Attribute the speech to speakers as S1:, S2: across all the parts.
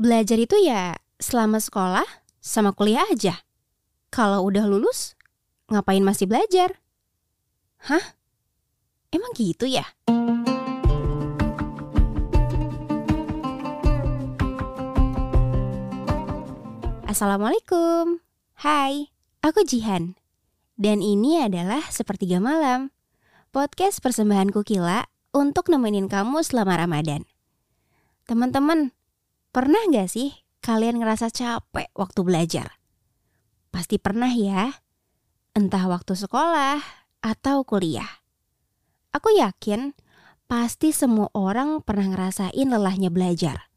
S1: Belajar itu ya selama sekolah sama kuliah aja. Kalau udah lulus, ngapain masih belajar? Hah? Emang gitu ya? Assalamualaikum. Hai, aku Jihan. Dan ini adalah Sepertiga Malam. Podcast persembahan Kukila untuk nemenin kamu selama Ramadan. Teman-teman, pernah gak sih kalian ngerasa capek waktu belajar? Pasti pernah ya. Entah waktu sekolah atau kuliah. Aku yakin pasti semua orang pernah ngerasain lelahnya belajar.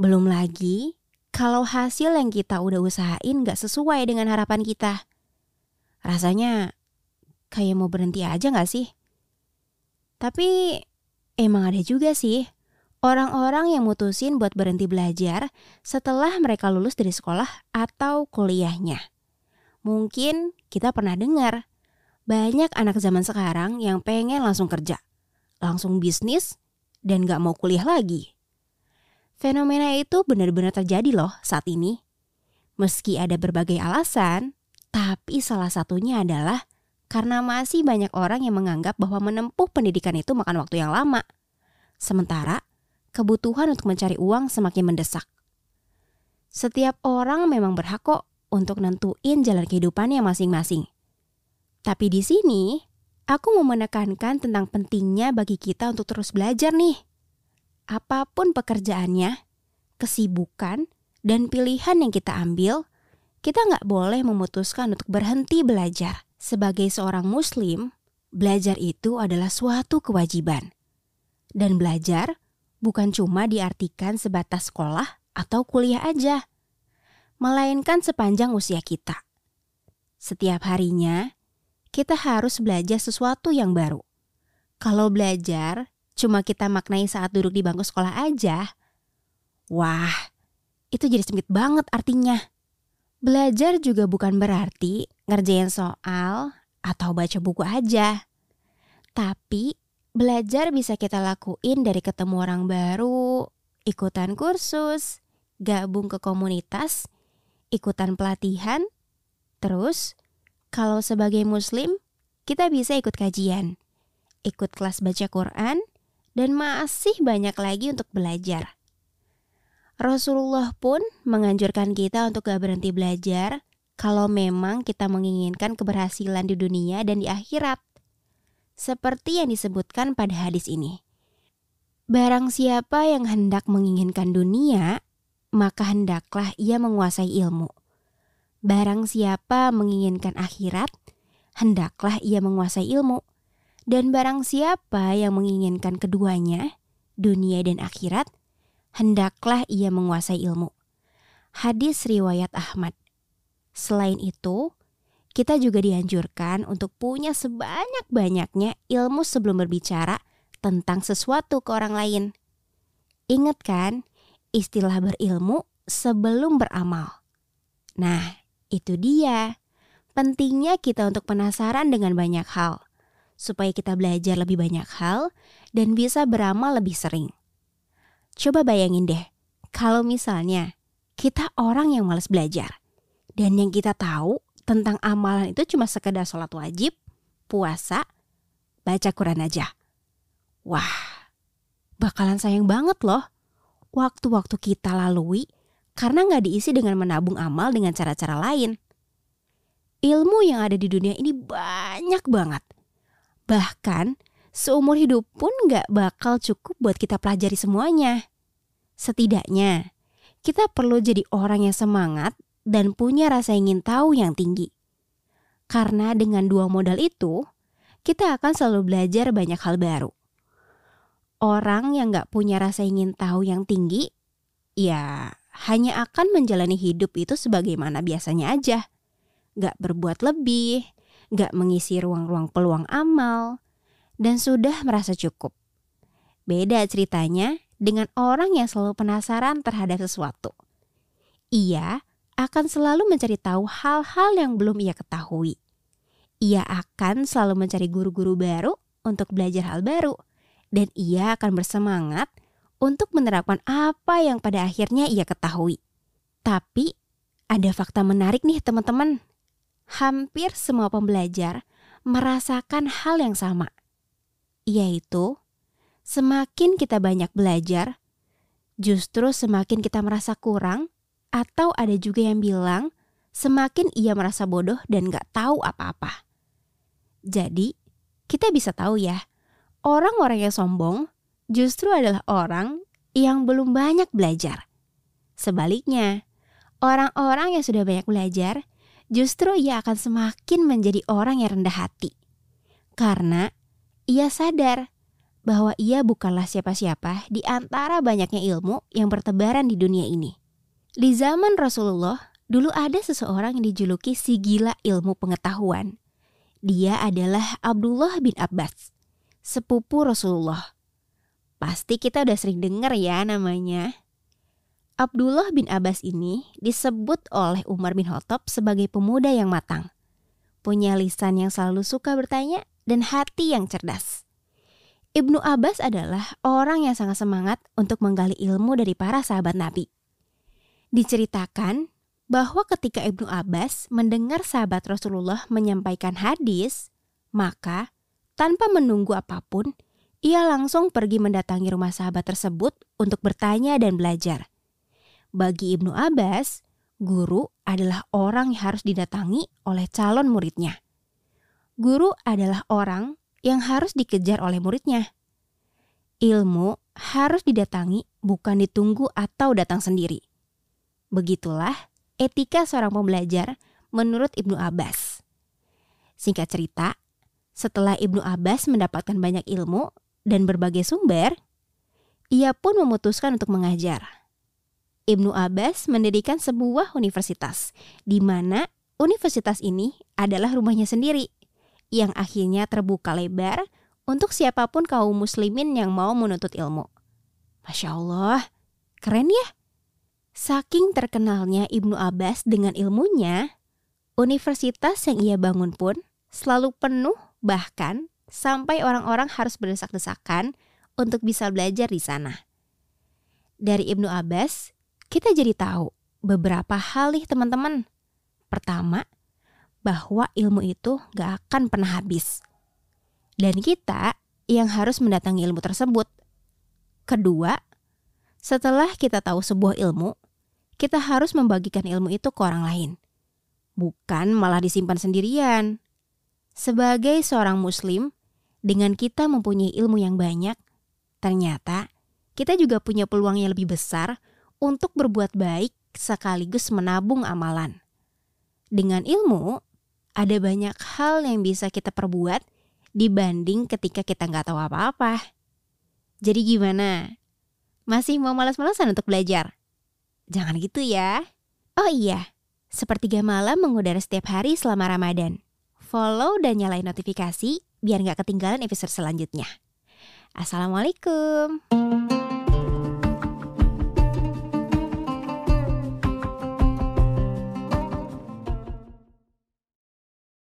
S1: Belum lagi kalau hasil yang kita udah usahain gak sesuai dengan harapan kita. Rasanya kayak mau berhenti aja gak sih? Tapi emang ada juga sih orang-orang yang mutusin buat berhenti belajar setelah mereka lulus dari sekolah atau kuliahnya. Mungkin kita pernah dengar banyak anak zaman sekarang yang pengen langsung kerja, langsung bisnis, dan gak mau kuliah lagi. Fenomena itu benar-benar terjadi loh saat ini. Meski ada berbagai alasan, tapi salah satunya adalah karena masih banyak orang yang menganggap bahwa menempuh pendidikan itu makan waktu yang lama. Sementara, kebutuhan untuk mencari uang semakin mendesak. Setiap orang memang berhak kok untuk nentuin jalan kehidupannya masing-masing. Tapi di sini, aku mau menekankan tentang pentingnya bagi kita untuk terus belajar nih apa pun pekerjaannya, kesibukan, dan pilihan yang kita ambil, kita nggak boleh memutuskan untuk berhenti belajar. Sebagai seorang muslim, belajar itu adalah suatu kewajiban. Dan belajar bukan cuma diartikan sebatas sekolah atau kuliah aja, melainkan sepanjang usia kita. Setiap harinya, kita harus belajar sesuatu yang baru. Kalau belajar cuma kita maknai saat duduk di bangku sekolah aja, wah, itu jadi sempit banget artinya. Belajar juga bukan berarti ngerjain soal atau baca buku aja. Tapi belajar bisa kita lakuin dari ketemu orang baru, ikutan kursus, gabung ke komunitas, ikutan pelatihan, terus kalau sebagai muslim kita bisa ikut kajian, ikut kelas baca Quran, dan masih banyak lagi untuk belajar. Rasulullah pun menganjurkan kita untuk gak berhenti belajar kalau memang kita menginginkan keberhasilan di dunia dan di akhirat. Seperti yang disebutkan pada hadis ini. Barang siapa yang hendak menginginkan dunia, maka hendaklah ia menguasai ilmu. Barang siapa menginginkan akhirat, hendaklah ia menguasai ilmu. Dan barang siapa yang menginginkan keduanya, dunia dan akhirat, hendaklah ia menguasai ilmu. Hadis riwayat Ahmad. Selain itu, kita juga dianjurkan untuk punya sebanyak-banyaknya ilmu sebelum berbicara tentang sesuatu ke orang lain. Ingat kan istilah berilmu sebelum beramal. Nah, itu dia. Pentingnya kita untuk penasaran dengan banyak hal supaya kita belajar lebih banyak hal dan bisa beramal lebih sering. Coba bayangin deh, kalau misalnya kita orang yang males belajar dan yang kita tahu tentang amalan itu cuma sekedar sholat wajib, puasa, baca Quran aja. Wah, bakalan sayang banget loh waktu-waktu kita lalui karena nggak diisi dengan menabung amal dengan cara-cara lain. Ilmu yang ada di dunia ini banyak banget. Bahkan seumur hidup pun gak bakal cukup buat kita pelajari semuanya. Setidaknya, kita perlu jadi orang yang semangat dan punya rasa ingin tahu yang tinggi. Karena dengan dua modal itu, kita akan selalu belajar banyak hal baru. Orang yang gak punya rasa ingin tahu yang tinggi, ya hanya akan menjalani hidup itu sebagaimana biasanya aja. Gak berbuat lebih, gak mengisi ruang-ruang peluang amal, dan sudah merasa cukup. Beda ceritanya dengan orang yang selalu penasaran terhadap sesuatu. Ia akan selalu mencari tahu hal-hal yang belum ia ketahui. Ia akan selalu mencari guru-guru baru untuk belajar hal baru, dan ia akan bersemangat untuk menerapkan apa yang pada akhirnya ia ketahui. Tapi ada fakta menarik nih teman-teman. Hampir semua pembelajar merasakan hal yang sama, yaitu semakin kita banyak belajar, justru semakin kita merasa kurang, atau ada juga yang bilang semakin ia merasa bodoh dan gak tahu apa-apa. Jadi, kita bisa tahu ya, orang-orang yang sombong justru adalah orang yang belum banyak belajar. Sebaliknya, orang-orang yang sudah banyak belajar, justru ia akan semakin menjadi orang yang rendah hati. Karena ia sadar bahwa ia bukanlah siapa-siapa di antara banyaknya ilmu yang bertebaran di dunia ini. Di zaman Rasulullah, dulu ada seseorang yang dijuluki si gila ilmu pengetahuan. Dia adalah Abdullah bin Abbas, sepupu Rasulullah. Pasti kita udah sering dengar ya namanya. Abdullah bin Abbas ini disebut oleh Umar bin Khattab sebagai pemuda yang matang. Punya lisan yang selalu suka bertanya dan hati yang cerdas. Ibnu Abbas adalah orang yang sangat semangat untuk menggali ilmu dari para sahabat Nabi. Diceritakan bahwa ketika Ibnu Abbas mendengar sahabat Rasulullah menyampaikan hadis, maka tanpa menunggu apa pun, ia langsung pergi mendatangi rumah sahabat tersebut untuk bertanya dan belajar. Bagi Ibnu Abbas, guru adalah orang yang harus didatangi oleh calon muridnya. Guru adalah orang yang harus dikejar oleh muridnya. Ilmu harus didatangi, bukan ditunggu atau datang sendiri. Begitulah etika seorang pembelajar menurut Ibnu Abbas. Singkat cerita, setelah Ibnu Abbas mendapatkan banyak ilmu dan berbagai sumber, ia pun memutuskan untuk mengajar. Ibnu Abbas mendirikan sebuah universitas, di mana universitas ini adalah rumahnya sendiri, yang akhirnya terbuka lebar untuk siapa pun kaum muslimin yang mau menuntut ilmu. Masya Allah, keren ya? Saking terkenalnya Ibnu Abbas dengan ilmunya, universitas yang ia bangun pun selalu penuh bahkan sampai orang-orang harus berdesak-desakan untuk bisa belajar di sana. Dari Ibnu Abbas, kita jadi tahu beberapa hal nih teman-teman. Pertama, bahwa ilmu itu gak akan pernah habis. Dan kita yang harus mendatangi ilmu tersebut. Kedua, setelah kita tahu sebuah ilmu, kita harus membagikan ilmu itu ke orang lain. Bukan malah disimpan sendirian. Sebagai seorang muslim, dengan kita mempunyai ilmu yang banyak, ternyata kita juga punya peluang yang lebih besar untuk berbuat baik sekaligus menabung amalan. Dengan ilmu, ada banyak hal yang bisa kita perbuat dibanding ketika kita nggak tahu apa-apa. Jadi gimana? Masih mau malas-malasan untuk belajar? Jangan gitu ya. Oh iya, sepertiga malam mengudara setiap hari selama Ramadan. Follow dan nyalain notifikasi biar nggak ketinggalan episode selanjutnya. Assalamualaikum.